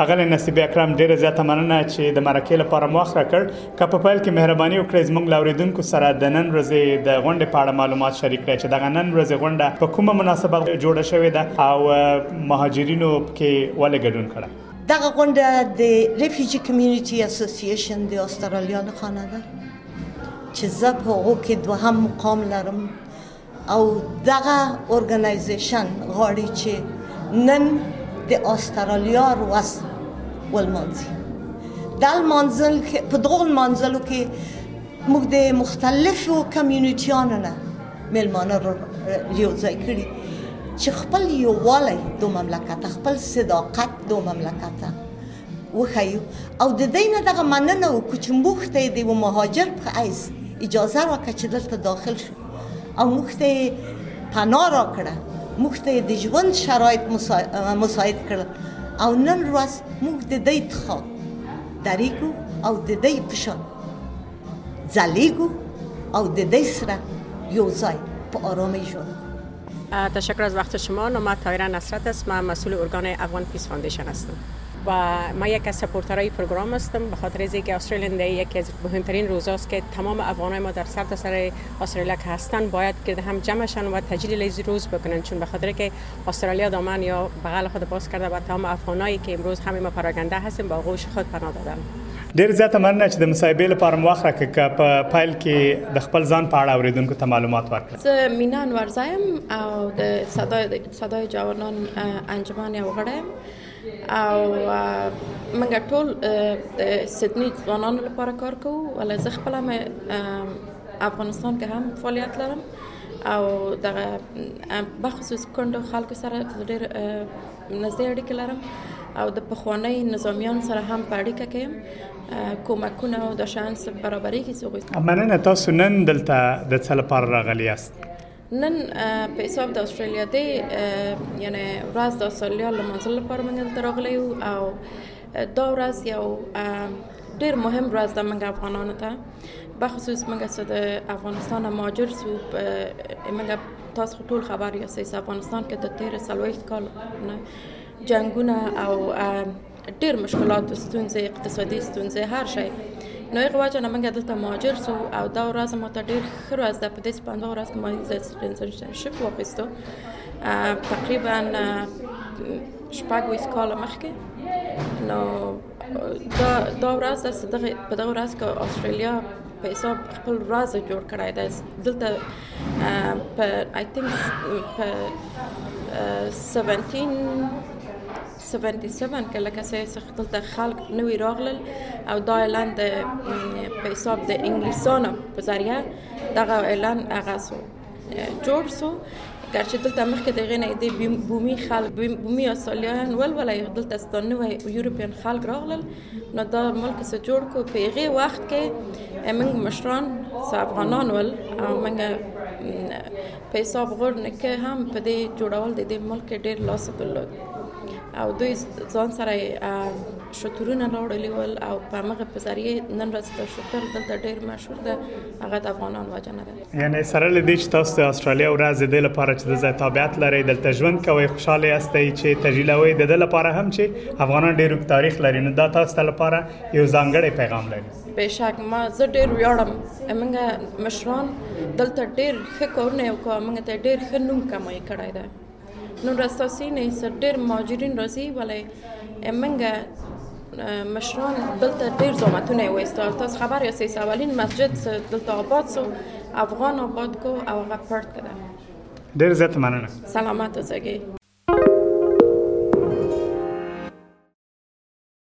اغلی نصیب اکرم ډیره زیاته مننه چې د مرکې لپاره مو وخت راکړ که په پیل کې مهرباني وکړئ زموږ له اورېدونکو سره د نن ورځې د غونډې په اړه معلومات شریک کړئ چې دغه نن ورځې غونډه په کومه مناسبت جوړه شوې ده او مهاجرینو کې ولې ګډون کړی دغه غونډه د ریفیوجی کمیونټي اسوسییشن د استرالیانو خانه ده چې زه په هغو کې دوهم مقام لرم او دغه ارګنایزیشن غواړي چې نن د استرالیا ورځ ولمانځي د منزل کې په دغه منزلو کې موږ د مختلفو کمیونټیانو نه ملمانه یو ځای کړي چې خپل یووالی د مملکت خپل صداقت د مملکت وخیو او د دینه دغه مننه وکړو چې موږ ته د مهاجر په حیث اجازه راکړه چې دلته داخل شو او موږ ته پناه راکړه موږ ته د ژوند شرایط مساعد کړ او نن ورځ موږ د دې تخا دریګو او د دې پښه ځلیګو او د دې سره یو ځای په آرامي ژوند تشکر از وقت شما نام من طاهره نصرت است من مسئول ارگان افغان پیس فاندیشن هستم و من یک از سپورترهای پروگرام هستم به خاطر از اینکه استرالین دی یکی از مهمترین روزاست که تمام افغانای ما در سر تا سر استرالیا که هستن باید که هم جمع شن و تجلیل از روز بکنن چون به خاطر که استرالیا دامن یا بغل خود باز کرده و تمام افغانایی که امروز همه ما پراگنده هستیم با غوش خود پناه دادن ډیر زیاته مننه چې د مصاحبې لپاره مو وخت راکړ که په پایل کې د خپل ځان په اړه اوریدونکو ته معلومات ورکړئ زه مینا انورزا یم او د صدای جوانان انجمن یو غړی یم او موږ ټول د سیدنی ځوانانو لپاره کار کوو ولې زه خپله افغانستان کې هم فعالیت لرم او دغه بخصوص کونډو خلکو سره ډېر نږدې اړیکې لرم او د پخوانۍ نظامیان سره هم په اړیکه کې یم کومکونه او د شان څه برابرېږي څه غوښتل مننه تاسو نن دلته د څه لپاره راغلي یاست نن په حساب د استرالیا دی یعنی ورځ د استرالیا لمانځل لپاره موږ دلته راغلی یو او دا ورځ یو ډیر مهم ورځ ده موږ افغانانو ته بخصوص موږ چې د افغانستان مهاجر سو موږ تاسو خو ټول خبر یاستئ چې افغانستان کې د تیر څلوېښت کال نه جنگونه او ډیر مشکلات ستونزې اقتصادي ستونزې هر شي نو هغه وجه نه موږ دلته مهاجر سو او دا ورځ مو ته ډیر ښه ورځ ده په دې پنځه ورځ کې ما سټیټنشپ واخیستو تقریبا شپږ ویشت کاله مخکې نو دا دا ورځ ده چې دغه په دغه ورځ کې استرالیا په حساب خپل راز جوړ کړی دی دلته په آی تینک په 1777 کې لکه څه چې دلته خلک نوی راغلل او دا اعلان د په حساب د انګلیسانو په ذریعہ دغه اعلان هغه سو جوړ سو ګرچې دلته مخکې د غنې د بومي خلک بومي اصليان ولولای دلته ستانه یورپین خلک راغلل نو دا ملک څه جوړ کو په هغه وخت کې موږ مشران څه افغانان ول او موږ په حساب غور نه کې هم په دې جوړول د دې ملک ډیر لاس درلود او دوی ځان سره شتورونه راوړلي ول او په مغه په ذریعه نن ورځ د شتور دلته ډیر مشهور ده هغه د افغانان وجه نه ده یعنې سره له دې چې تاسو د استرالیا ورځ د دې لپاره چې د ځای تابعیت لرئ دلته ژوند کوئ خوشاله یاستئ چې تجلیلوي د دې لپاره هم چې افغانان ډېر اوږد تاریخ لري نو دا تاسو لپاره یو ځانګړی پیغام لري بهشک ما زه ډېر ویاړم موږ مشران دلته ډېر ښه کارونه وکړو موږ ته ډېر ښه نوم کمای کړی دی نن ورځ تاسو نه سر ډیر مهاجرین راځي ولی منګه مشران دلته ډیر زحمتونه وایستل تاسو خبر یاست چې اولین مسجد دلته آباد سو افغان آباد کو او هغه پرت کړه ډیر زیات مننه سلامت اوسئ